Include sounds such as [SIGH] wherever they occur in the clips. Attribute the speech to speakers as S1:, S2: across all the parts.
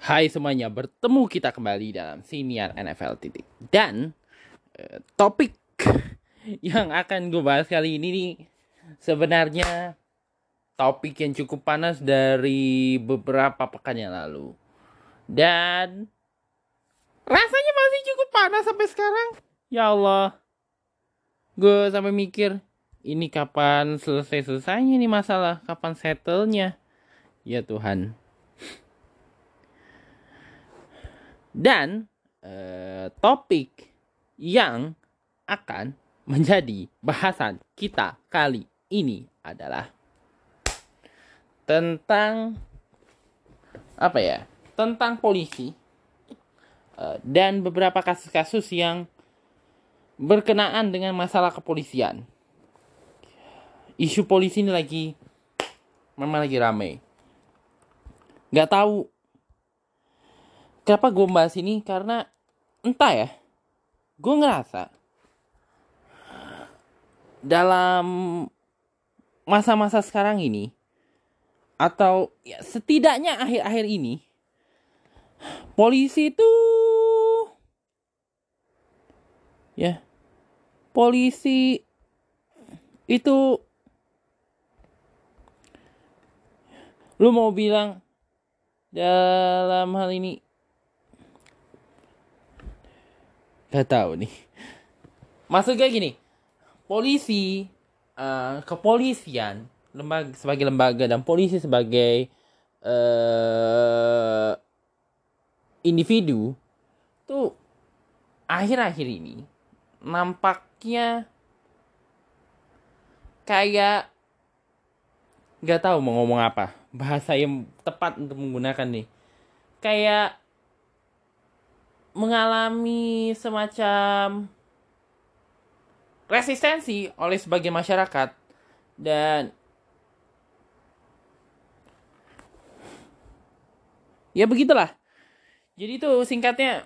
S1: Hai semuanya, bertemu kita kembali dalam siniar NFL titik dan eh, topik yang akan gue bahas kali ini nih sebenarnya topik yang cukup panas dari beberapa pekan yang lalu dan rasanya masih cukup panas sampai sekarang. Ya Allah, gue sampai mikir ini kapan selesai selesainya nih masalah, kapan settlenya? Ya Tuhan. Dan eh, topik yang akan menjadi bahasan kita kali ini adalah tentang apa ya? Tentang polisi eh, dan beberapa kasus-kasus yang berkenaan dengan masalah kepolisian. Isu polisi ini lagi memang lagi rame. Gak tahu. Kenapa gue bahas ini? Karena entah ya. Gue ngerasa dalam masa-masa sekarang ini atau ya setidaknya akhir-akhir ini polisi itu ya polisi itu lu mau bilang dalam hal ini Gak tahu nih. Maksudnya gini, polisi, uh, kepolisian, lembaga sebagai lembaga dan polisi sebagai uh, individu tuh akhir-akhir ini nampaknya kayak gak tahu mau ngomong apa bahasa yang tepat untuk menggunakan nih. Kayak mengalami semacam resistensi oleh sebagian masyarakat dan ya begitulah. Jadi itu singkatnya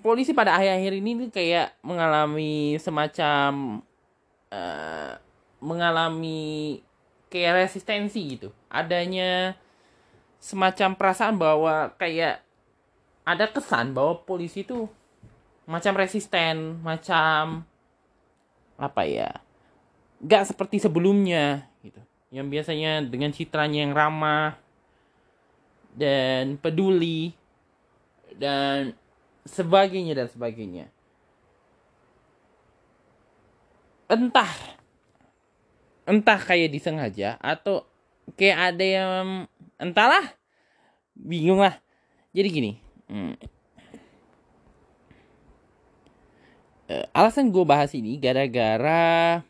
S1: polisi pada akhir-akhir ini tuh kayak mengalami semacam uh, mengalami kayak resistensi gitu adanya semacam perasaan bahwa kayak ada kesan bahwa polisi itu macam resisten, macam apa ya, nggak seperti sebelumnya gitu. Yang biasanya dengan citranya yang ramah dan peduli dan sebagainya dan sebagainya. Entah entah kayak disengaja atau kayak ada yang entahlah bingung lah jadi gini Hmm. Uh, alasan gue bahas ini gara-gara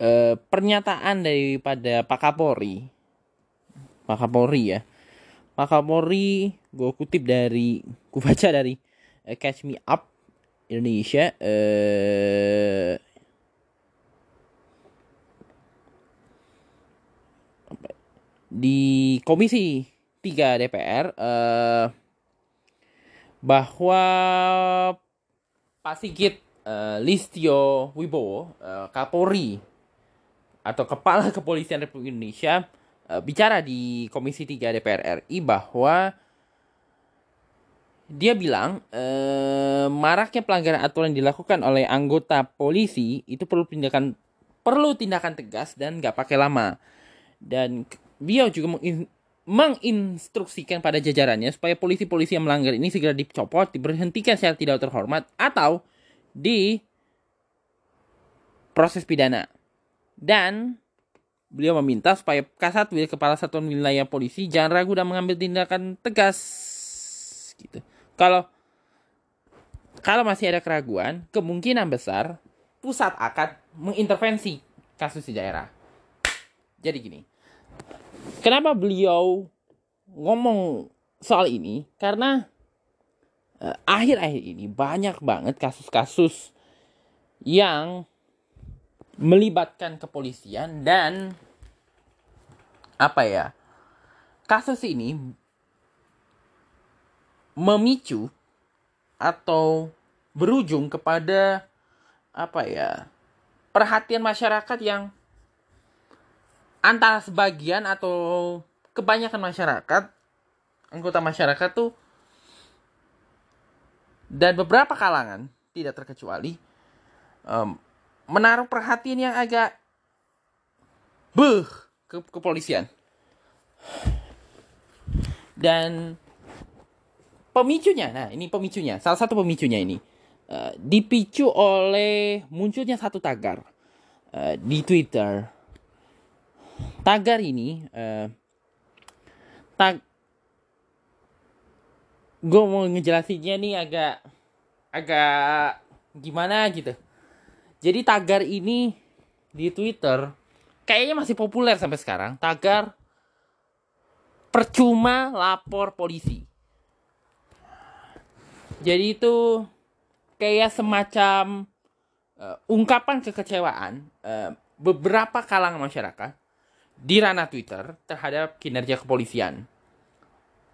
S1: uh, pernyataan daripada Pak Kapolri, Pak Kapolri ya, Pak Kapolri gue kutip dari, gue baca dari uh, Catch Me Up Indonesia. Uh, di komisi 3 DPR uh, bahwa Pak Sigit uh, Listio Wibowo uh, Kapolri atau Kepala Kepolisian Republik Indonesia uh, bicara di Komisi 3 DPR RI bahwa dia bilang uh, maraknya pelanggaran aturan dilakukan oleh anggota polisi itu perlu tindakan perlu tindakan tegas dan nggak pakai lama. Dan beliau juga menginstruksikan pada jajarannya supaya polisi-polisi yang melanggar ini segera dicopot, diberhentikan secara tidak terhormat atau di proses pidana. Dan beliau meminta supaya Kasatwil kepala satuan wilayah polisi jangan ragu dan mengambil tindakan tegas gitu. Kalau kalau masih ada keraguan, kemungkinan besar pusat akan mengintervensi kasus di daerah. Jadi gini, Kenapa beliau ngomong soal ini? Karena eh, akhir-akhir ini banyak banget kasus-kasus yang melibatkan kepolisian dan apa ya? Kasus ini memicu atau berujung kepada apa ya? perhatian masyarakat yang antara sebagian atau kebanyakan masyarakat anggota masyarakat tuh dan beberapa kalangan tidak terkecuali um, menaruh perhatian yang agak beh ke kepolisian dan pemicunya nah ini pemicunya salah satu pemicunya ini uh, dipicu oleh munculnya satu tagar uh, di Twitter tagar ini uh, tag gue mau ngejelasinnya nih agak agak gimana gitu. Jadi tagar ini di Twitter kayaknya masih populer sampai sekarang. Tagar percuma lapor polisi. Jadi itu kayak semacam uh, ungkapan kekecewaan uh, beberapa kalangan masyarakat di ranah Twitter terhadap kinerja kepolisian.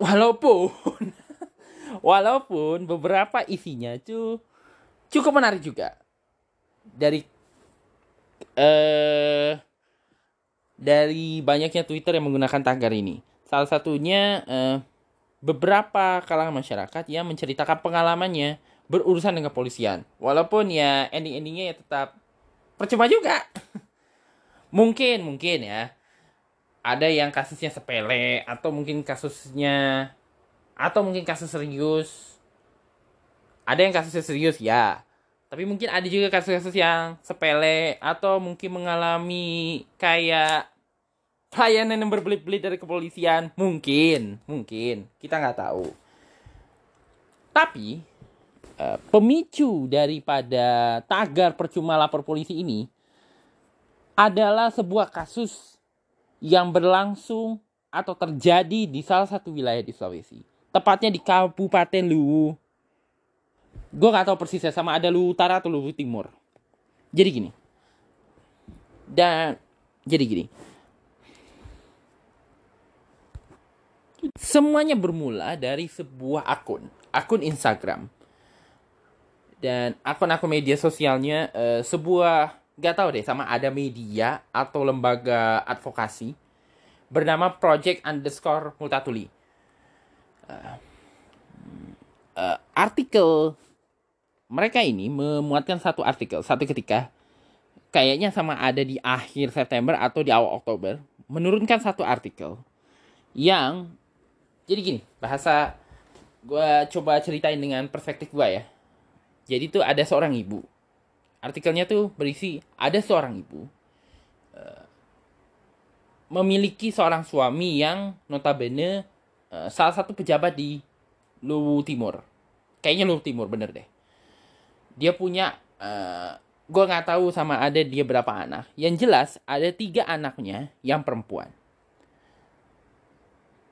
S1: Walaupun [LAUGHS] walaupun beberapa isinya cu cukup menarik juga dari eh dari banyaknya Twitter yang menggunakan tagar ini. Salah satunya eh, beberapa kalangan masyarakat yang menceritakan pengalamannya berurusan dengan kepolisian. Walaupun ya ending-endingnya ya tetap percuma juga. [LAUGHS] mungkin, mungkin ya. Ada yang kasusnya sepele atau mungkin kasusnya atau mungkin kasus serius. Ada yang kasusnya serius ya. Tapi mungkin ada juga kasus-kasus yang sepele atau mungkin mengalami kayak pelayanan yang berbelit-belit dari kepolisian. Mungkin, mungkin. Kita nggak tahu. Tapi, uh, pemicu daripada tagar percuma lapor polisi ini adalah sebuah kasus yang berlangsung atau terjadi di salah satu wilayah di Sulawesi. Tepatnya di Kabupaten Luwu. Gue gak tahu persisnya sama ada lu utara atau lu timur. Jadi gini. Dan jadi gini. Semuanya bermula dari sebuah akun akun Instagram. Dan akun-akun media sosialnya uh, sebuah gak tahu deh sama ada media atau lembaga advokasi bernama Project Underscore Multatuli uh, uh, artikel mereka ini memuatkan satu artikel satu ketika kayaknya sama ada di akhir September atau di awal Oktober menurunkan satu artikel yang jadi gini bahasa gue coba ceritain dengan perspektif gue ya. Jadi tuh ada seorang ibu artikelnya tuh berisi ada seorang ibu uh, memiliki seorang suami yang notabene uh, salah satu pejabat di Luwu Timur. Kayaknya Luwu Timur bener deh. Dia punya uh, eh, gue nggak tahu sama ada dia berapa anak. Yang jelas ada tiga anaknya yang perempuan.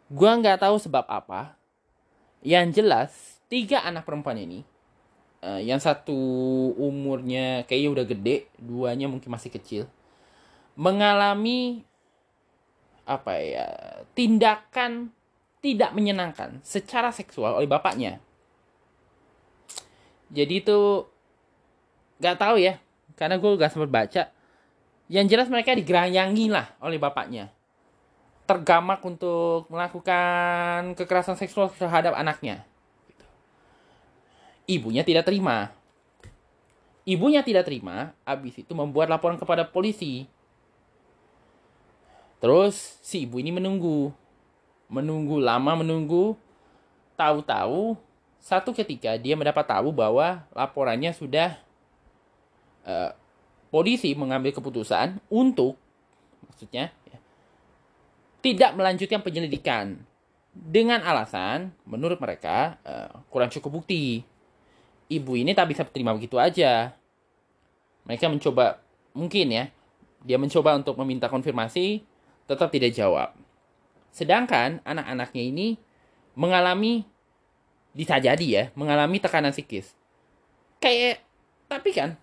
S1: Gue nggak tahu sebab apa. Yang jelas tiga anak perempuan ini uh, yang satu umurnya kayaknya udah gede duanya mungkin masih kecil mengalami apa ya tindakan tidak menyenangkan secara seksual oleh bapaknya jadi itu Gak tahu ya, karena gue gak sempat baca. Yang jelas mereka digeranyangi lah oleh bapaknya. Tergamak untuk melakukan kekerasan seksual terhadap anaknya. Ibunya tidak terima. Ibunya tidak terima, habis itu membuat laporan kepada polisi. Terus si ibu ini menunggu. Menunggu lama menunggu. Tahu-tahu satu ketika dia mendapat tahu bahwa laporannya sudah uh, polisi mengambil keputusan untuk maksudnya ya, tidak melanjutkan penyelidikan dengan alasan menurut mereka uh, kurang cukup bukti. Ibu ini tak bisa terima begitu aja. Mereka mencoba mungkin ya, dia mencoba untuk meminta konfirmasi, tetap tidak jawab. Sedangkan anak-anaknya ini mengalami bisa jadi ya, mengalami tekanan psikis. Kayak tapi kan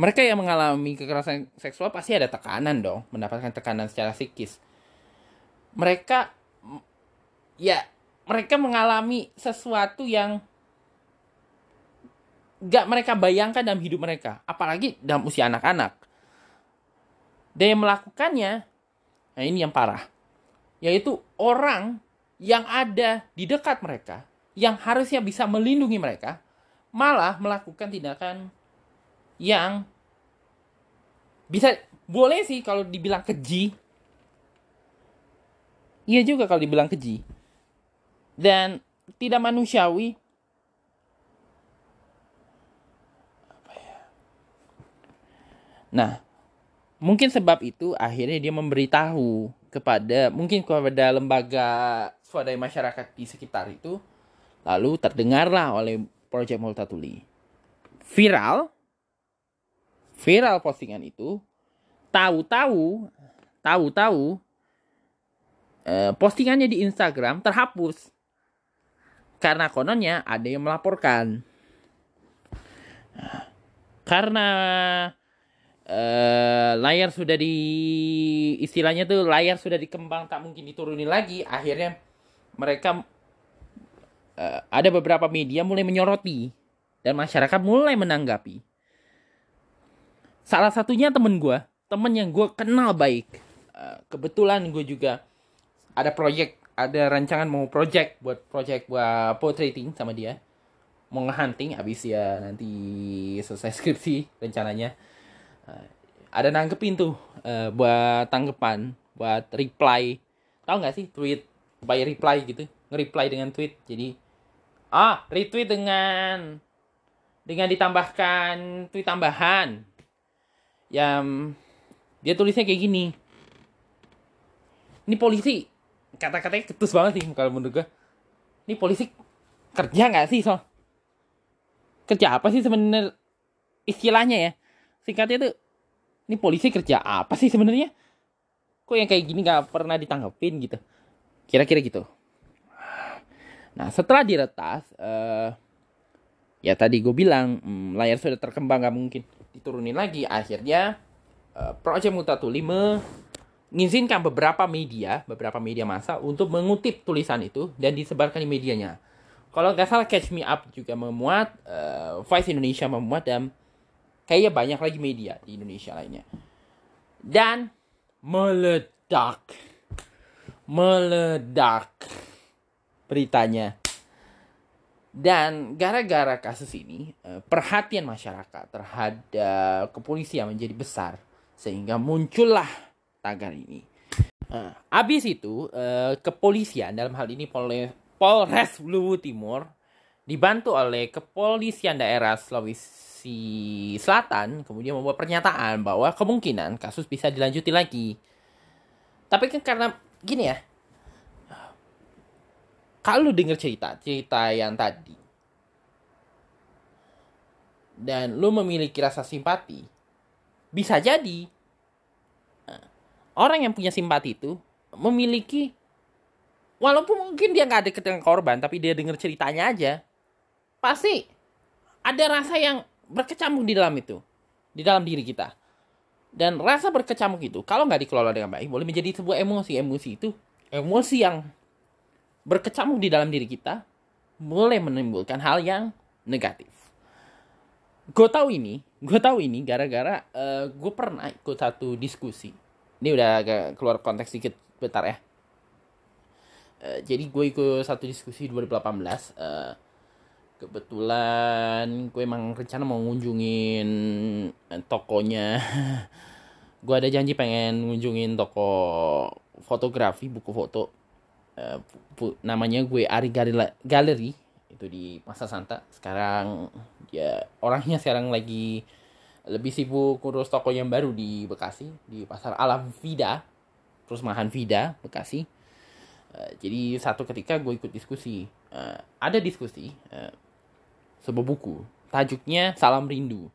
S1: mereka yang mengalami kekerasan seksual pasti ada tekanan dong, mendapatkan tekanan secara psikis. Mereka ya mereka mengalami sesuatu yang gak mereka bayangkan dalam hidup mereka, apalagi dalam usia anak-anak. Dan yang melakukannya Nah, ini yang parah. Yaitu orang yang ada di dekat mereka, yang harusnya bisa melindungi mereka, malah melakukan tindakan yang bisa boleh sih kalau dibilang keji. Iya juga kalau dibilang keji. Dan tidak manusiawi. Nah, mungkin sebab itu akhirnya dia memberitahu kepada mungkin kepada lembaga swadaya masyarakat di sekitar itu. Lalu terdengarlah oleh Project Multatuli. Viral viral postingan itu tahu-tahu tahu-tahu eh, postingannya di Instagram terhapus. Karena kononnya ada yang melaporkan. Karena uh, layar sudah di istilahnya tuh layar sudah dikembang tak mungkin diturunin lagi. Akhirnya mereka uh, ada beberapa media mulai menyoroti dan masyarakat mulai menanggapi. Salah satunya temen gue temen yang gue kenal baik. Uh, kebetulan gue juga ada proyek ada rancangan mau project buat project buat portraiting sama dia. Mau ngehunting habis ya nanti selesai [LAUGHS] skripsi rencananya ada nanggepin tuh uh, buat tanggapan buat reply. Tahu nggak sih tweet by reply gitu? Nge-reply dengan tweet. Jadi ah retweet dengan dengan ditambahkan tweet tambahan. Yang dia tulisnya kayak gini. Ini polisi kata-katanya ketus banget sih kalau menurut gue ini polisi kerja nggak sih so? Kerja apa sih sebenarnya istilahnya ya singkatnya tuh ini polisi kerja apa sih sebenarnya? Kok yang kayak gini nggak pernah ditanggepin gitu? Kira-kira gitu. Nah setelah diretas uh, ya tadi gue bilang hmm, layar sudah terkembang nggak mungkin diturunin lagi. Akhirnya uh, Project Mutatuli mengizinkan beberapa media, beberapa media massa untuk mengutip tulisan itu dan disebarkan di medianya. Kalau nggak salah Catch Me Up juga memuat, uh, Vice Indonesia memuat dan kayaknya banyak lagi media di Indonesia lainnya. Dan meledak, meledak beritanya. Dan gara-gara kasus ini, uh, perhatian masyarakat terhadap kepolisian menjadi besar sehingga muncullah tagar ini. Uh, abis itu uh, kepolisian dalam hal ini Pol Polres Luwu Timur dibantu oleh kepolisian daerah Sulawesi Selatan kemudian membuat pernyataan bahwa kemungkinan kasus bisa dilanjuti lagi. Tapi kan karena gini ya, kalau dengar cerita cerita yang tadi dan lu memiliki rasa simpati, bisa jadi orang yang punya simpati itu memiliki walaupun mungkin dia nggak ada dengan korban tapi dia dengar ceritanya aja pasti ada rasa yang berkecamuk di dalam itu. Di dalam diri kita. Dan rasa berkecamuk itu kalau nggak dikelola dengan baik boleh menjadi sebuah emosi. Emosi itu emosi yang berkecamuk di dalam diri kita boleh menimbulkan hal yang negatif. Gue tahu ini gue tahu ini gara-gara uh, gue pernah ikut satu diskusi. Ini udah agak keluar konteks sedikit bentar ya. Uh, jadi gue ikut satu diskusi 2018 uh, eh, kebetulan gue emang rencana mau ngunjungin eh, tokonya. [LAUGHS] Gue ada janji pengen ngunjungin toko fotografi buku foto. Uh, namanya gue Ari Galeri itu di Masa Santa. Sekarang ya orangnya sekarang lagi lebih sibuk ngurus toko yang baru di Bekasi di pasar Alam Vida perumahan Vida Bekasi. Uh, jadi satu ketika gue ikut diskusi. Ada diskusi sebuah buku. Tajuknya Salam Rindu.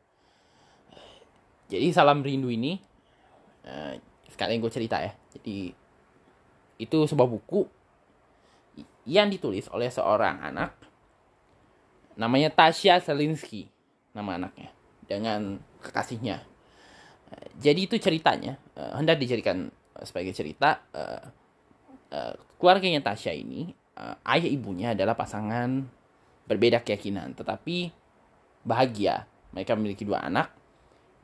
S1: Jadi Salam Rindu ini uh, sekalian gue cerita ya. Jadi itu sebuah buku yang ditulis oleh seorang anak. Namanya Tasya Selinsky nama anaknya dengan kekasihnya. Jadi itu ceritanya uh, hendak dijadikan sebagai cerita uh, uh, keluarganya Tasya ini uh, ayah ibunya adalah pasangan berbeda keyakinan tetapi bahagia mereka memiliki dua anak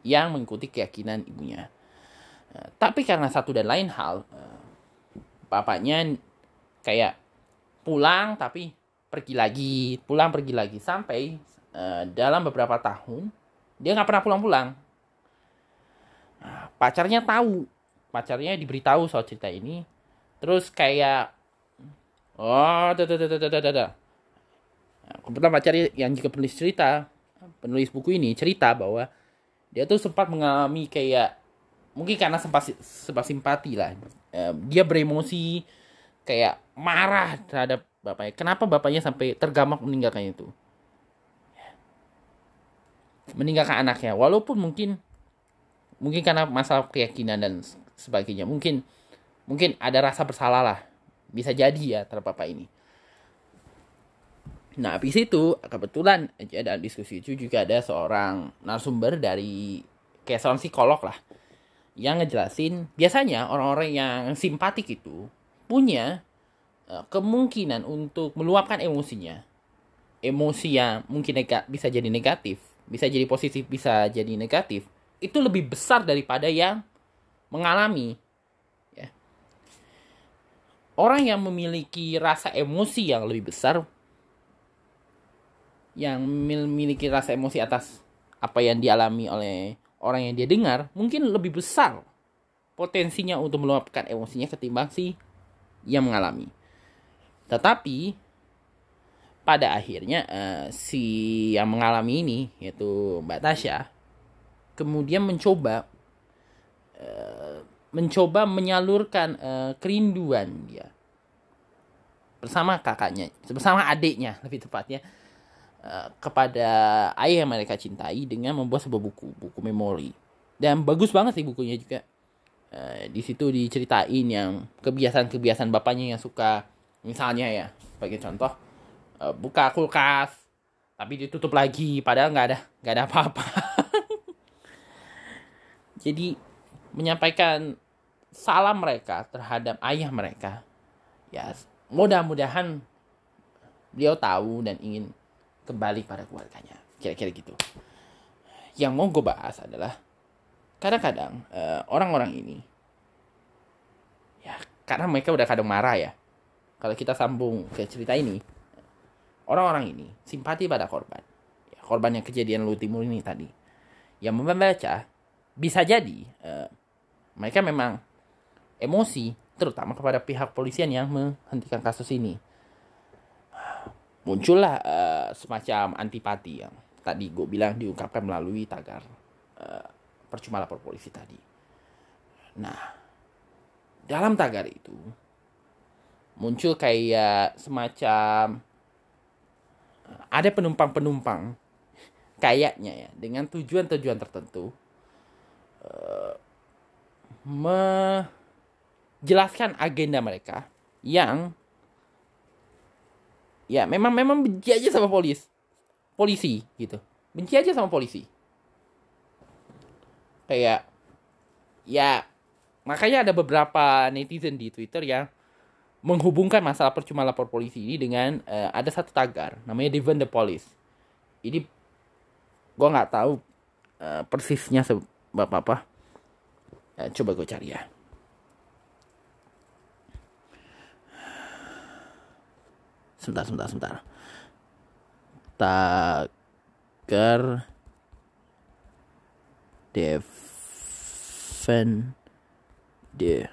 S1: yang mengikuti keyakinan ibunya. Uh, tapi karena satu dan lain hal, uh, bapaknya kayak pulang tapi pergi lagi, pulang pergi lagi sampai uh, dalam beberapa tahun dia nggak pernah pulang-pulang. Nah, pacarnya tahu, pacarnya diberitahu soal cerita ini, terus kayak oh, dah, dah, dah. Kebetulan pacarnya yang juga penulis cerita, penulis buku ini cerita bahwa dia tuh sempat mengalami kayak mungkin karena sempat sempat simpati lah. Dia beremosi kayak marah terhadap bapaknya. Kenapa bapaknya sampai tergamak meninggalkan itu? Meninggalkan anaknya. Walaupun mungkin mungkin karena masalah keyakinan dan sebagainya. Mungkin mungkin ada rasa bersalah lah. Bisa jadi ya terhadap bapak ini nah habis itu kebetulan ada diskusi itu juga ada seorang narasumber dari kayak seorang psikolog lah yang ngejelasin biasanya orang-orang yang simpatik itu punya uh, kemungkinan untuk meluapkan emosinya. Emosi yang mungkin bisa jadi negatif, bisa jadi positif, bisa jadi negatif, itu lebih besar daripada yang mengalami ya. Orang yang memiliki rasa emosi yang lebih besar yang memiliki rasa emosi atas apa yang dialami oleh orang yang dia dengar mungkin lebih besar potensinya untuk meluapkan emosinya ketimbang si yang mengalami. Tetapi pada akhirnya uh, si yang mengalami ini yaitu Mbak Tasya kemudian mencoba uh, mencoba menyalurkan uh, kerinduan dia bersama kakaknya bersama adiknya lebih tepatnya Eh, kepada ayah yang mereka cintai dengan membuat sebuah buku buku memori. Dan bagus banget sih bukunya juga. Uh, di situ diceritain yang kebiasaan-kebiasaan bapaknya yang suka misalnya ya sebagai contoh uh, buka kulkas tapi ditutup lagi padahal nggak ada nggak ada apa-apa. [LAUGHS] Jadi menyampaikan salam mereka terhadap ayah mereka ya mudah-mudahan beliau tahu dan ingin kembali pada keluarganya. Kira-kira gitu. Yang mau gue bahas adalah kadang-kadang uh, orang-orang ini ya karena mereka udah kadang marah ya. Kalau kita sambung ke cerita ini, orang-orang ini simpati pada korban. Ya, korban yang kejadian Lu Timur ini tadi. Yang membaca bisa jadi uh, mereka memang emosi terutama kepada pihak polisian yang menghentikan kasus ini muncullah uh, semacam antipati yang tadi gue bilang diungkapkan melalui tagar uh, percuma lapor polisi tadi. Nah, dalam tagar itu muncul kayak semacam uh, ada penumpang-penumpang kayaknya ya dengan tujuan-tujuan tertentu uh, menjelaskan agenda mereka yang ya memang memang benci aja sama polis. Polisi gitu. Benci aja sama polisi. Kayak ya makanya ada beberapa netizen di Twitter yang menghubungkan masalah percuma lapor polisi ini dengan uh, ada satu tagar namanya Defend the Police. Ini gue nggak tahu uh, persisnya sebab apa uh, coba gue cari ya sebentar sebentar sebentar tagar defend de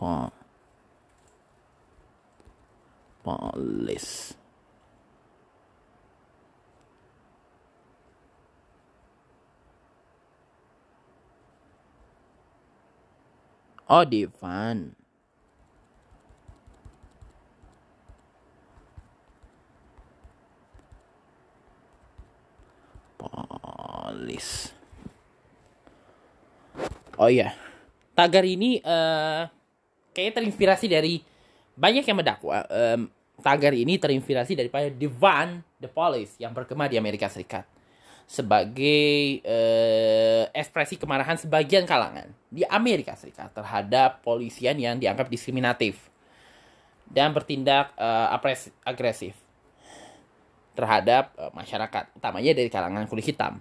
S1: pa police Oh, Devan. Polis. Oh iya, tagar ini uh, kayaknya terinspirasi dari banyak yang mendakwa. Um, tagar ini terinspirasi daripada Devan the Police yang berkembang di Amerika Serikat sebagai uh, ekspresi kemarahan sebagian kalangan di Amerika Serikat terhadap polisian yang dianggap diskriminatif dan bertindak uh, agresif terhadap uh, masyarakat, utamanya dari kalangan kulit hitam.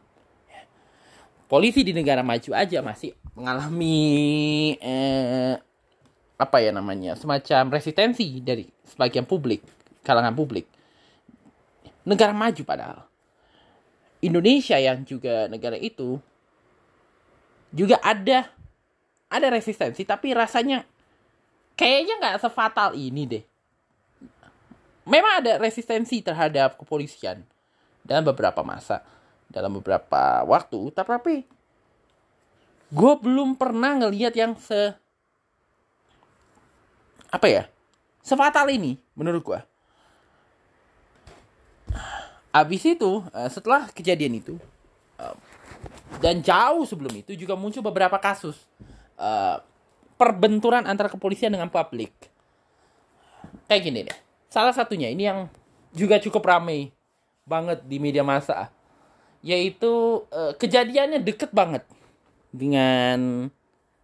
S1: polisi di negara maju aja masih mengalami eh, apa ya namanya semacam resistensi dari sebagian publik kalangan publik. Negara maju padahal. Indonesia yang juga negara itu juga ada ada resistensi tapi rasanya kayaknya nggak sefatal ini deh memang ada resistensi terhadap kepolisian dalam beberapa masa dalam beberapa waktu tapi gue belum pernah ngelihat yang se apa ya sefatal ini menurut gue abis itu eh, setelah kejadian itu eh, dan jauh sebelum itu juga muncul beberapa kasus uh, perbenturan antara kepolisian dengan publik. Kayak gini deh. Salah satunya ini yang juga cukup ramai banget di media massa. Yaitu uh, kejadiannya deket banget dengan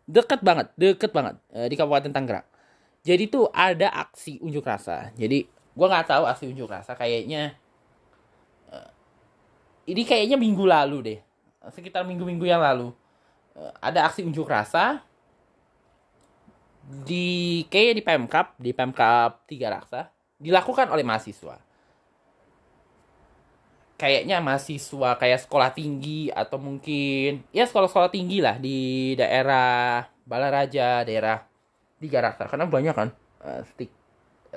S1: deket banget, deket banget uh, di Kabupaten Tangerang. Jadi tuh ada aksi unjuk rasa. Jadi gua nggak tahu aksi unjuk rasa kayaknya uh, ini kayaknya minggu lalu deh, sekitar minggu-minggu yang lalu uh, ada aksi unjuk rasa di kayak di Pemkap, di Pemkap Tiga Raksa dilakukan oleh mahasiswa. Kayaknya mahasiswa kayak sekolah tinggi atau mungkin ya sekolah-sekolah tinggi lah di daerah Balaraja, daerah Tiga Raksa. Karena banyak kan uh, stik,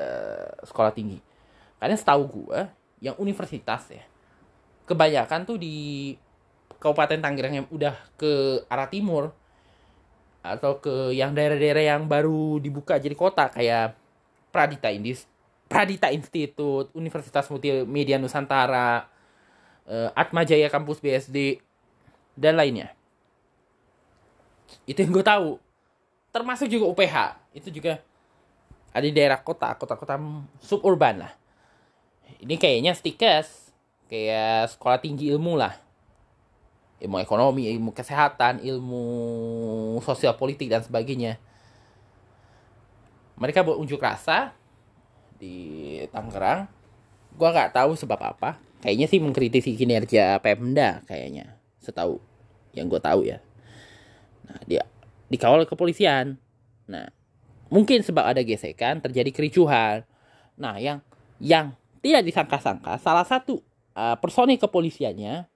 S1: uh, sekolah tinggi. Karena setahu gue yang universitas ya kebanyakan tuh di Kabupaten Tangerang yang udah ke arah timur atau ke yang daerah-daerah yang baru dibuka jadi kota kayak Pradita Indis, Pradita Institute, Universitas Multimedia Nusantara, uh, Atma Jaya Kampus BSD dan lainnya. Itu yang gue tahu. Termasuk juga UPH. Itu juga ada di daerah kota, kota-kota suburban lah. Ini kayaknya stikes, kayak sekolah tinggi ilmu lah ilmu ekonomi, ilmu kesehatan, ilmu sosial politik dan sebagainya. Mereka berunjuk rasa di Tangerang. Gua nggak tahu sebab apa. Kayaknya sih mengkritisi kinerja Pemda kayaknya. Setahu yang gue tahu ya. Nah, dia dikawal kepolisian. Nah, mungkin sebab ada gesekan terjadi kericuhan. Nah, yang yang tidak disangka-sangka salah satu uh, personil kepolisiannya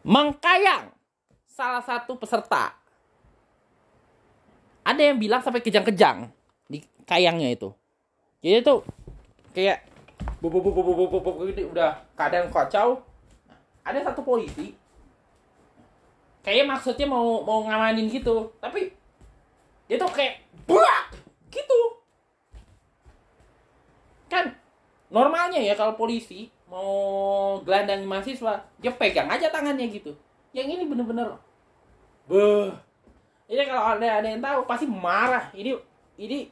S1: mengkayang salah satu peserta. Ada yang bilang sampai kejang-kejang di kayangnya itu. Jadi itu kayak bu bu bu bu bu bu bu gitu udah keadaan kacau. Ada satu polisi. Kayak maksudnya mau mau ngamanin gitu, tapi dia tuh kayak buak gitu. Kan normalnya ya kalau polisi mau gelandang mahasiswa dia pegang aja tangannya gitu. Yang ini bener-bener beh ini kalau ada ada yang tahu pasti marah. Ini ini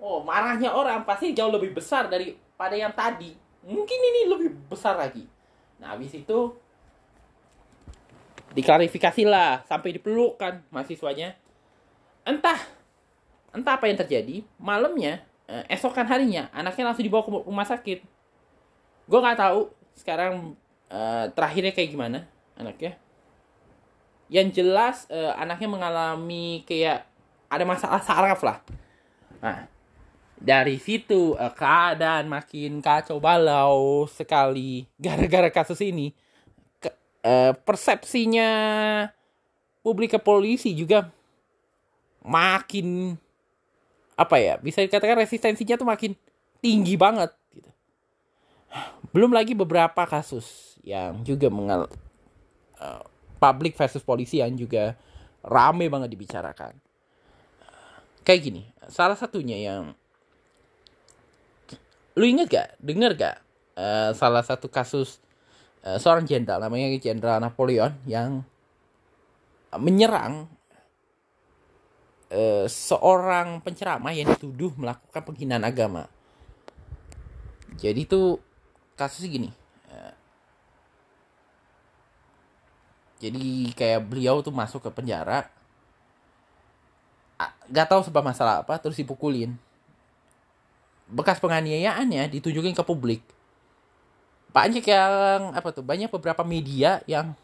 S1: oh marahnya orang pasti jauh lebih besar daripada yang tadi. Mungkin ini lebih besar lagi. Nah habis itu diklarifikasi lah sampai dipeluk mahasiswanya. Entah entah apa yang terjadi. Malamnya eh, esokan harinya anaknya langsung dibawa ke rumah sakit. Gue nggak tahu sekarang uh, terakhirnya kayak gimana anaknya. Yang jelas uh, anaknya mengalami kayak ada masalah saraf lah. Nah dari situ uh, keadaan makin kacau balau sekali gara-gara kasus ini ke, uh, persepsinya publik ke polisi juga makin apa ya bisa dikatakan resistensinya tuh makin tinggi banget belum lagi beberapa kasus yang juga mengal uh, public versus polisi yang juga rame banget dibicarakan. Kayak gini, salah satunya yang lu inget gak, denger gak? Uh, salah satu kasus uh, seorang jenderal namanya Jenderal Napoleon yang menyerang uh, seorang penceramah yang dituduh melakukan penghinaan agama. Jadi tuh kasusnya gini. Eh, jadi kayak beliau tuh masuk ke penjara gak tahu sebab masalah apa terus dipukulin bekas penganiayaannya ditunjukin ke publik. Banyak yang apa tuh banyak beberapa media yang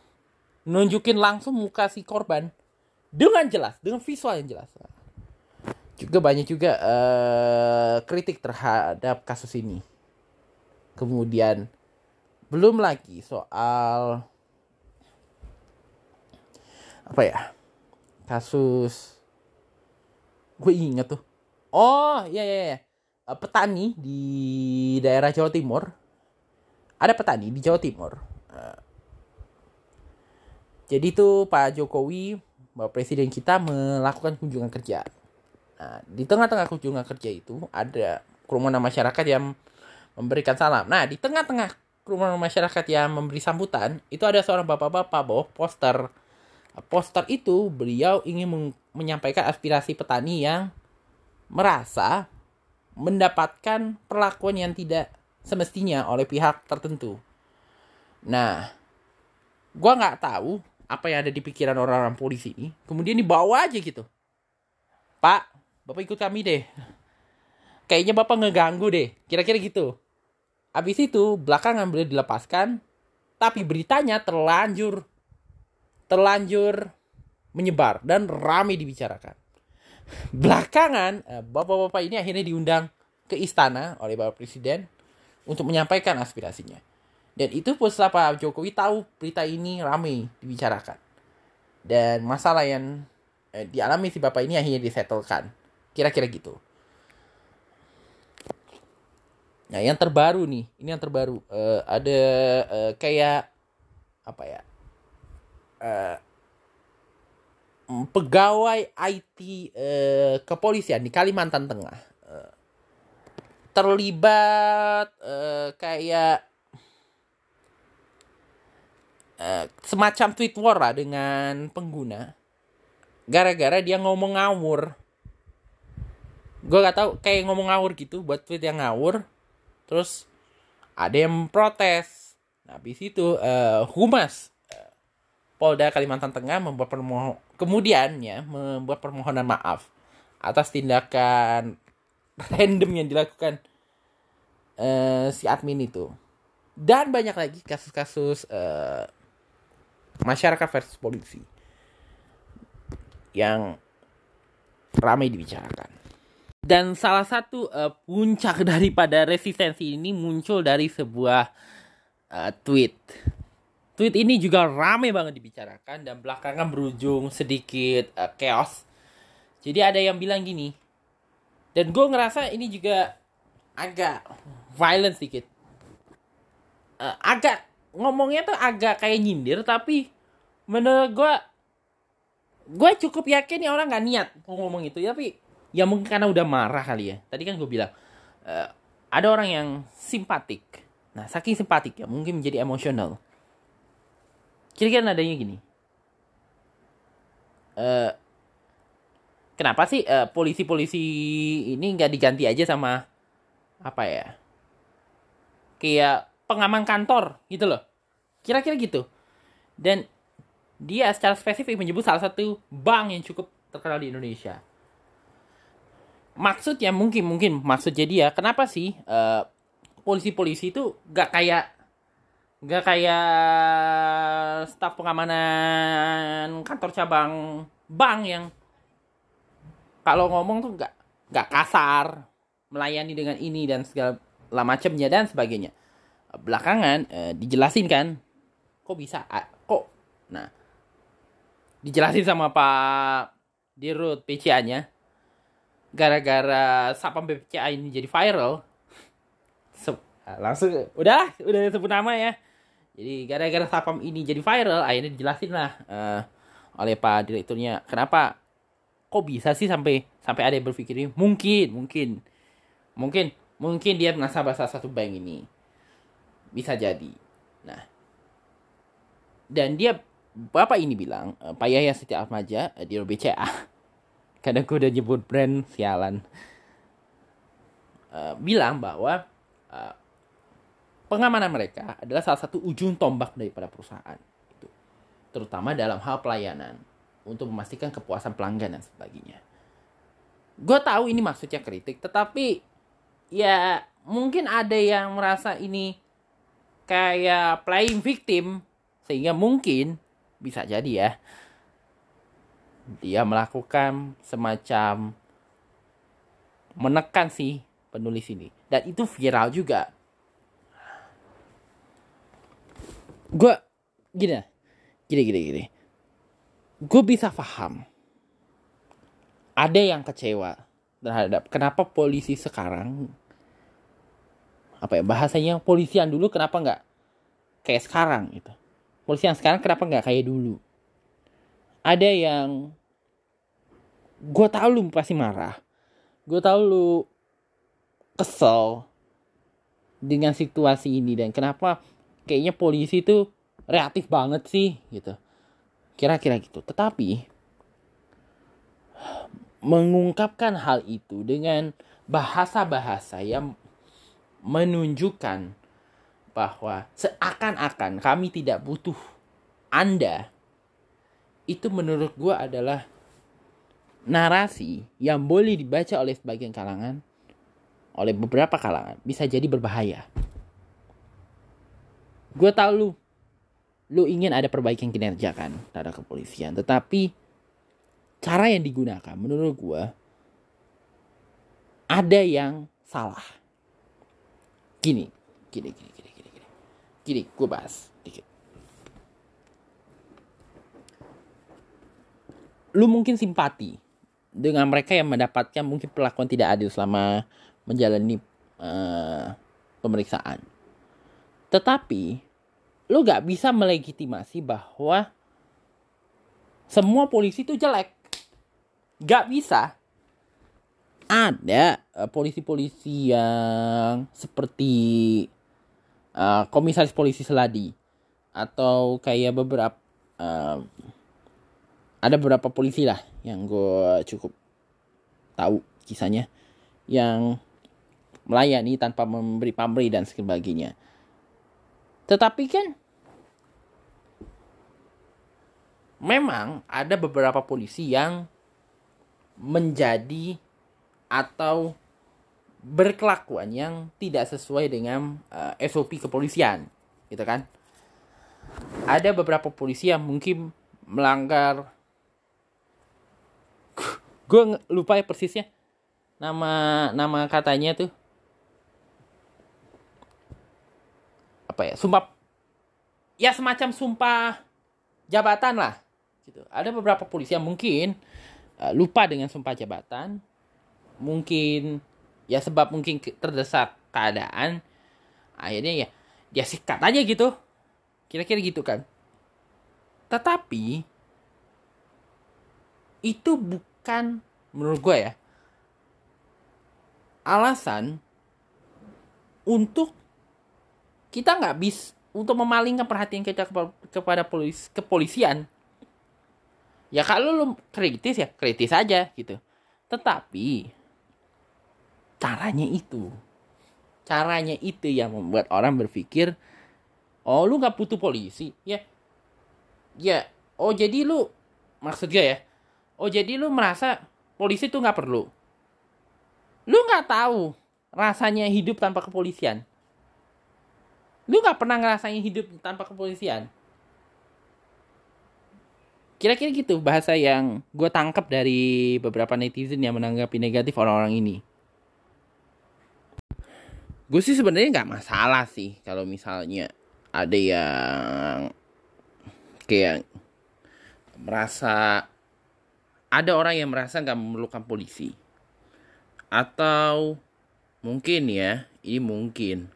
S1: nunjukin langsung muka si korban dengan jelas dengan visual yang jelas. Juga banyak juga uh, kritik terhadap kasus ini. Kemudian belum lagi soal apa ya kasus gue inget tuh. Oh iya, iya. Eh, petani di daerah Jawa Timur ada petani di Jawa Timur uh, jadi tuh Pak Jokowi, Bapak Presiden kita melakukan kunjungan kerja. Nah, di tengah-tengah kunjungan kerja itu ada kerumunan masyarakat yang memberikan salam. Nah, di tengah-tengah kerumunan masyarakat yang memberi sambutan, itu ada seorang bapak-bapak bawa poster. Poster itu beliau ingin menyampaikan aspirasi petani yang merasa mendapatkan perlakuan yang tidak semestinya oleh pihak tertentu. Nah, gua nggak tahu apa yang ada di pikiran orang-orang polisi ini. Kemudian dibawa aja gitu. Pak bapak ikut kami deh. Kayaknya bapak ngeganggu deh. Kira-kira gitu. Abis itu belakangan beliau dilepaskan tapi beritanya terlanjur terlanjur menyebar dan ramai dibicarakan belakangan eh, bapak-bapak ini akhirnya diundang ke istana oleh bapak presiden untuk menyampaikan aspirasinya dan itu pun setelah Pak Jokowi tahu berita ini ramai dibicarakan. Dan masalah yang eh, dialami si bapak ini akhirnya disetelkan. Kira-kira gitu. Nah, yang terbaru nih, ini yang terbaru. Uh, ada uh, kayak apa ya? Uh, pegawai IT uh, kepolisian di Kalimantan Tengah. Uh, terlibat uh, kayak Eh, semacam tweet war lah dengan pengguna. Gara-gara dia ngomong ngawur. Gue gak tau kayak ngomong ngawur gitu buat tweet yang ngawur. Terus ada yang protes. Nah habis itu uh, humas uh, Polda Kalimantan Tengah membuat kemudian ya membuat permohonan maaf atas tindakan random yang dilakukan uh, si admin itu dan banyak lagi kasus-kasus uh, masyarakat versus polisi yang ramai dibicarakan. Dan salah satu uh, puncak [LAUGHS] daripada resistensi ini muncul dari sebuah uh, tweet. Tweet ini juga ramai banget dibicarakan dan belakangan berujung sedikit uh, chaos. Jadi ada yang bilang gini, dan gue ngerasa ini juga agak violent sedikit. Uh, agak ngomongnya tuh agak kayak nyindir tapi menurut gue gue cukup yakin nih orang nggak niat mau ngomong itu tapi ya mungkin karena udah marah kali ya tadi kan gue bilang uh, ada orang yang simpatik nah saking simpatik ya mungkin menjadi emosional kira-kira nadanya gini uh, kenapa sih polisi polisi-polisi ini nggak diganti aja sama apa ya kayak pengaman kantor gitu loh. Kira-kira gitu. Dan dia secara spesifik menyebut salah satu bank yang cukup terkenal di Indonesia. Maksudnya mungkin mungkin maksudnya dia kenapa sih eh, polisi-polisi itu gak kayak gak kayak staf pengamanan kantor cabang bank yang kalau ngomong tuh gak gak kasar melayani dengan ini dan segala macamnya dan sebagainya. Belakangan eh, dijelasin kan kok bisa kok nah dijelasin sama Pak Dirut PCA-nya gara-gara sapam PCA ini jadi viral langsung udah udah sebut nama ya. Jadi gara-gara sapam ini jadi viral akhirnya dijelasin lah uh, oleh Pak Direkturnya. Kenapa kok bisa sih sampai sampai ada yang berpikir mungkin mungkin. Mungkin mungkin dia nasabah salah satu bank ini. Bisa jadi. Nah, dan dia bapak ini bilang uh, Pak Yahya Siti Atmaja uh, di BCA [LAUGHS] kadang gue udah nyebut brand sialan. Uh, bilang bahwa pengamanan mereka adalah salah satu ujung tombak daripada perusahaan itu terutama dalam hal pelayanan untuk memastikan kepuasan pelanggan dan sebagainya. Gue tahu ini maksudnya kritik tetapi ya mungkin ada yang merasa ini kayak playing victim sehingga mungkin bisa jadi ya dia melakukan semacam menekan si penulis ini. Dan itu viral juga gue gini gini gini gini. Gue bisa paham ada yang kecewa terhadap kenapa polisi sekarang apa ya bahasanya polisian dulu kenapa nggak kayak sekarang gitu. Polisi yang sekarang kenapa nggak kayak dulu? Ada yang gue tahu lu pasti marah. Gue tahu lu kesel dengan situasi ini dan kenapa kayaknya polisi itu reaktif banget sih gitu. Kira-kira gitu. Tetapi mengungkapkan hal itu dengan bahasa-bahasa yang menunjukkan bahwa seakan-akan kami tidak butuh Anda, itu menurut gue adalah narasi yang boleh dibaca oleh sebagian kalangan, oleh beberapa kalangan, bisa jadi berbahaya. Gue tahu lu, lu ingin ada perbaikan kinerja kan terhadap kepolisian, tetapi cara yang digunakan menurut gue ada yang salah. Gini gini gini gini gini gini. Gini gue bahas dikit. Lu mungkin simpati dengan mereka yang mendapatkan mungkin perlakuan tidak adil selama menjalani uh, pemeriksaan tetapi lu gak bisa melegitimasi bahwa semua polisi itu jelek gak bisa ada uh, polisi-polisi yang seperti uh, komisaris polisi Seladi atau kayak beberapa uh, ada beberapa polisi lah yang gue cukup tahu kisahnya yang melayani tanpa memberi pamrih dan sebagainya. Tetapi kan memang ada beberapa polisi yang menjadi atau berkelakuan yang tidak sesuai dengan uh, eh, SOP kepolisian, gitu kan? Ada beberapa polisi yang mungkin melanggar, gue lupa ya persisnya nama nama katanya tuh apa ya sumpah ya semacam sumpah jabatan lah gitu. Ada beberapa polisi yang mungkin uh, lupa dengan sumpah jabatan mungkin ya sebab mungkin terdesak keadaan akhirnya ya dia sikat aja gitu. Kira-kira gitu kan. Tetapi itu bukan menurut gue ya alasan untuk kita nggak bis untuk memalingkan perhatian kita kepada polis kepolisian. Ya kalau lu kritis ya kritis aja gitu. Tetapi caranya itu. Caranya itu yang membuat orang berpikir oh lu nggak butuh polisi. Ya ya oh jadi lu maksudnya ya oh jadi lu merasa polisi tuh nggak perlu. Lu nggak tahu rasanya hidup tanpa kepolisian lu nggak pernah ngerasain hidup tanpa kepolisian? Kira-kira gitu bahasa yang gue tangkap dari beberapa netizen yang menanggapi negatif orang-orang ini. Gue sih sebenarnya nggak masalah sih kalau misalnya ada yang kayak merasa ada orang yang merasa nggak memerlukan polisi. Atau mungkin ya ini mungkin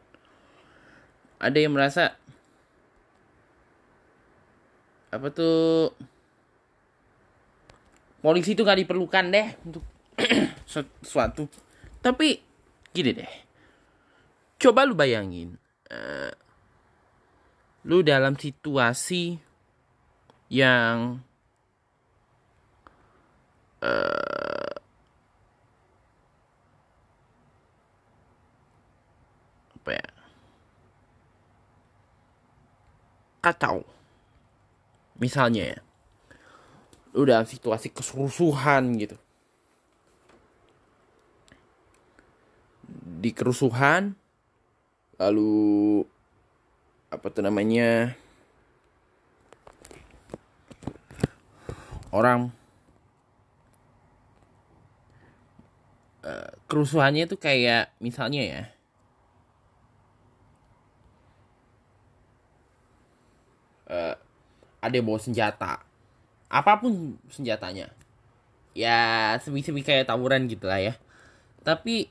S1: ada yang merasa apa tuh polisi itu nggak diperlukan deh untuk [CLEARS THROAT] sesuatu. Tapi gini deh. Coba lu bayangin uh, lu dalam situasi yang uh, apa ya kacau. Misalnya ya lu dalam situasi keserusuhan gitu. Di kerusuhan lalu apa tuh namanya orang uh, kerusuhannya itu kayak misalnya ya uh, ada yang bawa senjata. Apa pun senjatanya. Ya semi-semi kayak tawuran gitu lah ya. Tapi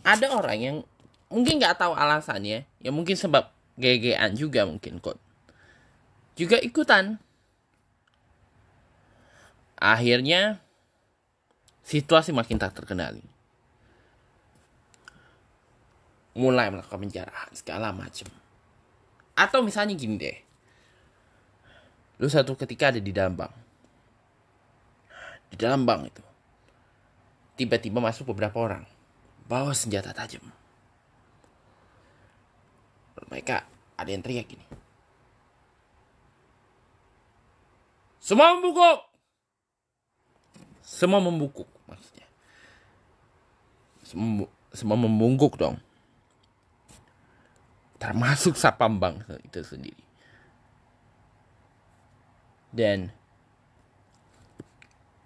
S1: ada orang yang mungkin nggak tahu alasannya. Ya mungkin sebab gegean juga mungkin kok juga ikutan. Akhirnya situasi makin tak terkendali mulai melakukan penjarahan segala macam atau misalnya gini deh. Lu satu ketika ada di dalam bank. Di dalam bank itu. Tiba-tiba masuk beberapa orang. Bawa senjata tajam. Mereka ada yang teriak gini. Semua membungkuk semua membungkuk maksudnya. Semua, semua membungkuk dong termasuk Sapambang itu sendiri. Dan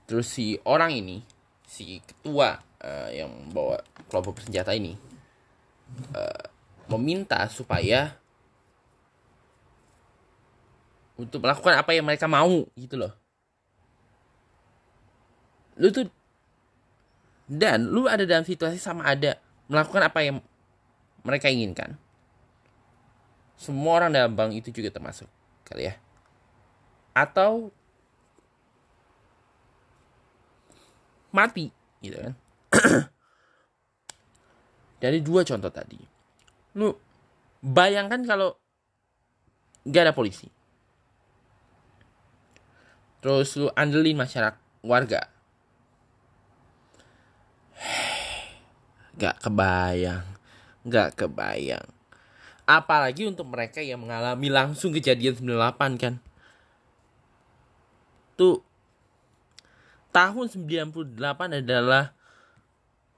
S1: terus si orang ini, si ketua uh, yang bawa kelompok bersenjata ini uh, meminta supaya untuk melakukan apa yang mereka mau gitu loh. Lu tuh dan lu ada dalam situasi sama ada melakukan apa yang mereka inginkan semua orang dalam bank itu juga termasuk kali ya. Atau mati gitu kan. [CLEARS THROAT] Dari dua contoh tadi. Lu bayangkan kalau gak ada polisi. Terus lu andelin masyarakat warga. [SIGHS] Gak kebayang gak kebayang Apalagi untuk mereka yang mengalami langsung kejadian 98 kan. Tuh tahun 98 adalah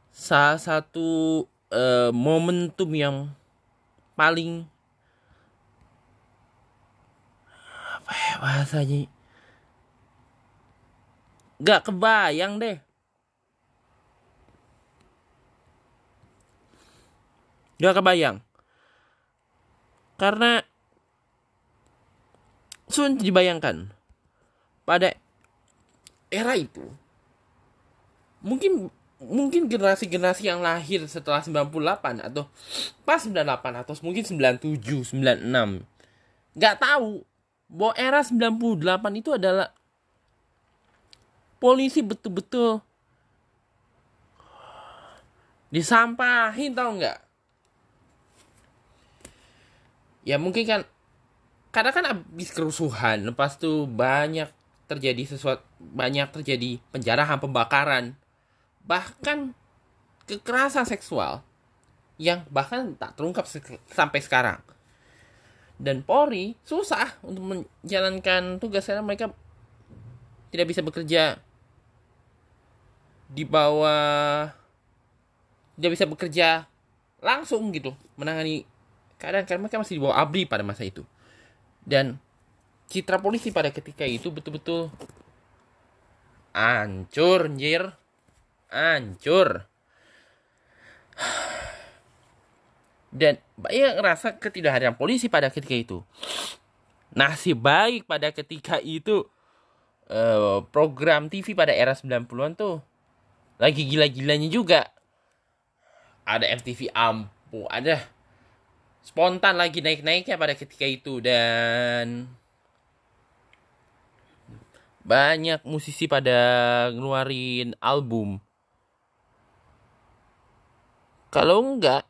S1: salah satu uh, momentum yang paling apa ya bahasanya? Gak kebayang deh. Gak kebayang karena sulit dibayangkan pada era itu mungkin mungkin generasi-generasi yang lahir setelah 98 atau pas 98 atau mungkin 97, 96 nggak tahu bahwa era 98 itu adalah polisi betul-betul disampahin tau nggak ya mungkin kan karena kan habis kerusuhan lepas tuh banyak terjadi sesuatu banyak terjadi penjarahan pembakaran bahkan kekerasan seksual yang bahkan tak terungkap sampai sekarang. Dan Polri susah untuk menjalankan tugas karena mereka tidak bisa bekerja di bawah tidak bisa bekerja langsung gitu menangani keadaan mereka masih di bawah ABRI pada masa itu. Dan citra polisi pada ketika itu betul-betul hancur, anjir. Hancur. Dan banyak ngerasa ketidakhadiran polisi pada ketika itu. Nasib baik pada ketika itu uh, program TV pada era 90-an tuh lagi gila-gilanya juga. Ada FTV Ampu, ada spontan lagi naik-naiknya pada ketika itu dan banyak musisi pada ngeluarin album. Kalau enggak,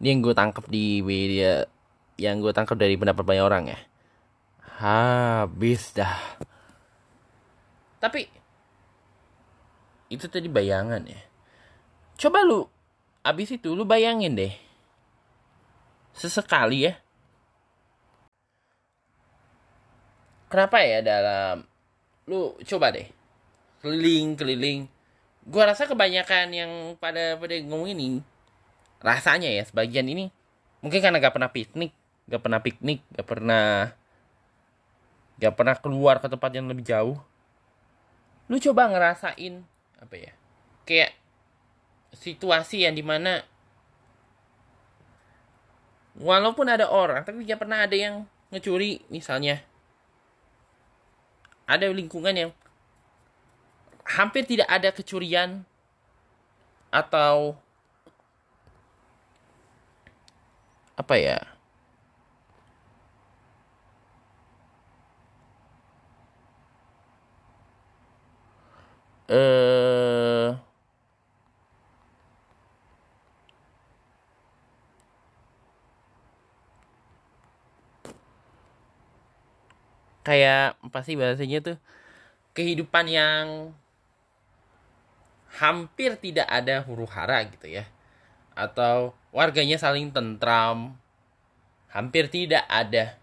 S1: ini yang gue tangkap di media, yang gue tangkap dari pendapat banyak orang ya. Habis dah. Tapi itu tadi bayangan ya. Coba lu abis itu lu bayangin deh. Sesekali ya. Kenapa ya dalam lu coba deh. Keliling keliling. Gua rasa kebanyakan yang pada pada ngomong ini rasanya ya sebagian ini mungkin karena gak pernah piknik gak pernah piknik gak pernah gak pernah keluar ke tempat yang lebih jauh. Lu coba ngerasain apa ya kayak situasi yang di mana walaupun ada orang tapi gak pernah ada yang ngecuri misalnya. Ada lingkungan yang hampir tidak ada kecurian atau apa ya? Eh kayak pasti bahasanya tuh kehidupan yang hampir tidak ada huru hara gitu ya. Atau warganya saling tentram hampir tidak ada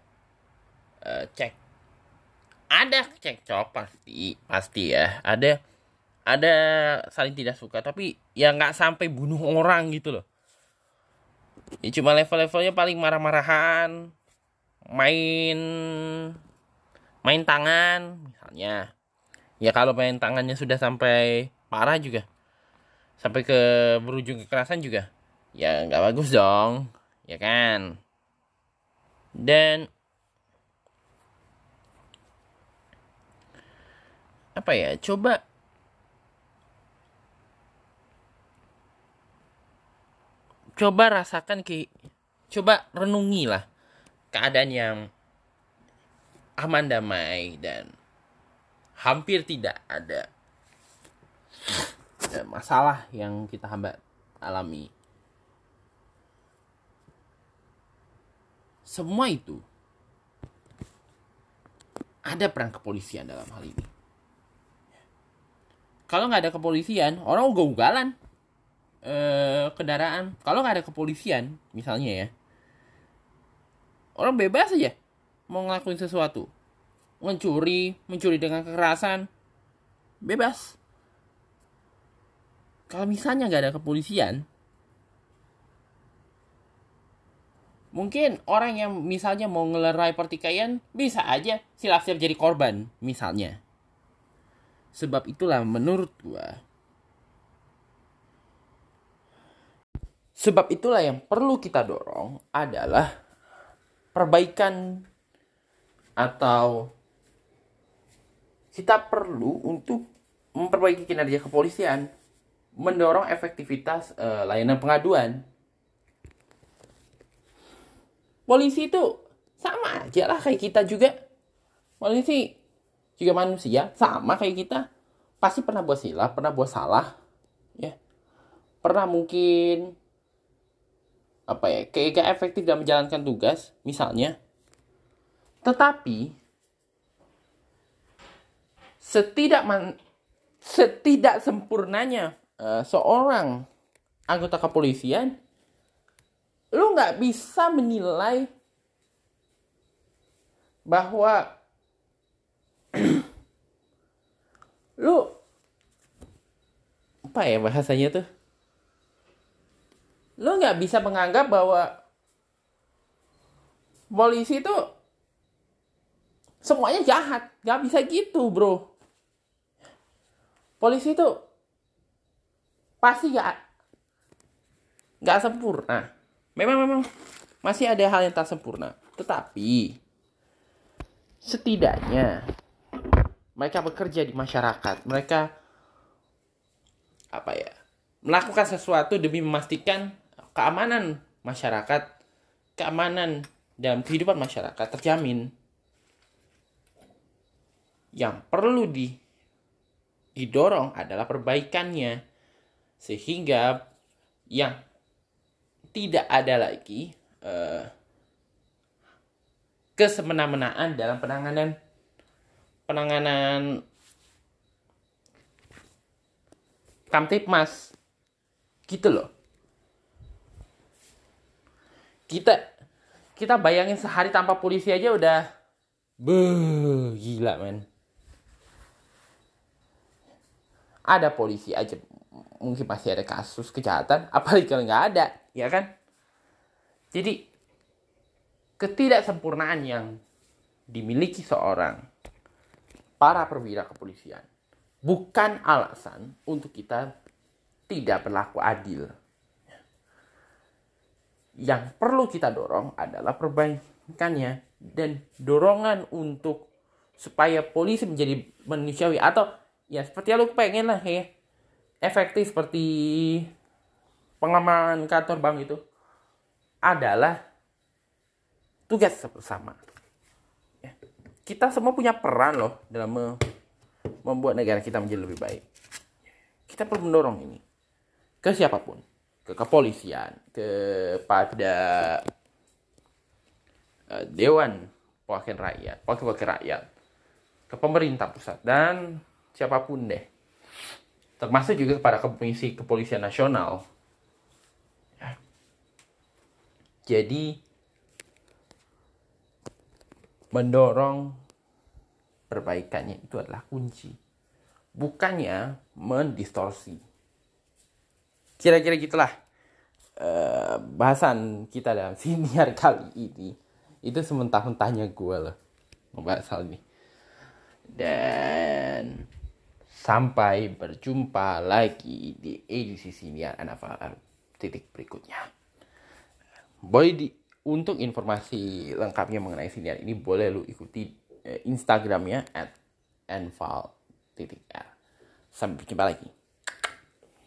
S1: uh, cek ada cekcok pasti pasti ya. Ada ada saling tidak suka tapi ya nggak sampai bunuh orang gitu loh. Ya cuma level-levelnya paling marah-marahan main main tangan misalnya. Ya kalau main tangannya sudah sampai parah juga. Sampai ke berujung kekerasan juga. Ya nggak bagus dong. Ya kan? Dan apa ya? Coba coba rasakan ke coba renungi lah keadaan yang aman damai dan hampir tidak ada masalah yang kita hamba alami. Semua itu ada peran kepolisian dalam hal ini. Kalau nggak ada kepolisian, orang ugal-ugalan eh, kendaraan. Kalau nggak ada kepolisian, misalnya ya, orang bebas aja mau ngelakuin sesuatu. Mencuri mencuri dengan kekerasan. Bebas. Kalau misalnya nggak ada kepolisian mungkin orang yang misalnya mau ngelerai pertikaian bisa aja siap-siap jadi korban misalnya. Sebab itulah menurut gua. Sebab itulah yang perlu kita dorong adalah perbaikan atau kita perlu untuk memperbaiki kinerja kepolisian, mendorong efektivitas uh, layanan pengaduan. Polisi itu sama aja lah kayak kita juga. Polisi juga manusia, sama kayak kita. Pasti pernah buat silap, pernah buat salah, ya. Pernah mungkin apa ya, kayak efektif dalam menjalankan tugas, misalnya tetapi setidak man, setidak sempurnanya uh, seorang anggota kepolisian, lu nggak bisa menilai bahwa [CLEARS THROAT] lu apa ya bahasanya tuh? Lu nggak bisa menganggap bahwa polisi itu semuanya jahat. Nggak bisa gitu bro. Polisi itu pasti nggak nggak sempurna. Memang memang masih ada hal yang tak sempurna. Tetapi setidaknya mereka bekerja di masyarakat. Mereka apa ya melakukan sesuatu demi memastikan keamanan masyarakat keamanan dalam kehidupan masyarakat terjamin yang perlu di, didorong adalah perbaikannya. Sehingga yang tidak ada lagi uh, kesemena-menaan dalam penanganan penanganan kamtipmas. Gitu loh. Kita kita bayangin sehari tanpa polisi aja udah Beuh, gila men ada polisi aja mungkin pasti ada kasus kejahatan [LAUGHS] apalagi kalau nggak ada ya kan jadi ketidaksempurnaan yang dimiliki seorang para perwira kepolisian bukan alasan untuk kita tidak berlaku adil. Yang perlu kita dorong adalah perbaikannya dan dorongan untuk supaya polisi menjadi manusiawi atau ya seperti yang lu pengen lah ya efektif seperti pengamanan kantor bank itu adalah tugas bersama. Ya. Kita semua punya peran loh dalam membuat negara kita menjadi lebih baik. Kita perlu mendorong ini ke siapa pun, ke kepolisian, kepada uh, dewan wakil rakyat, wakil-wakil rakyat, ke pemerintah pusat dan siapa pun deh. Termasuk juga kepada komisi kepolisian nasional. Ya. Jadi mendorong perbaikannya itu adalah kunci. Bukannya mendistorsi kira-kira gitulah uh, bahasan kita dalam [LAUGHS] siniar kali ini itu sementah-mentahnya gue loh membahas hal ini dan sampai berjumpa lagi di edisi siniar NFL titik berikutnya. Boleh di untuk informasi lengkapnya mengenai siniar ini boleh lu ikuti uh, instagramnya at titik sampai berjumpa lagi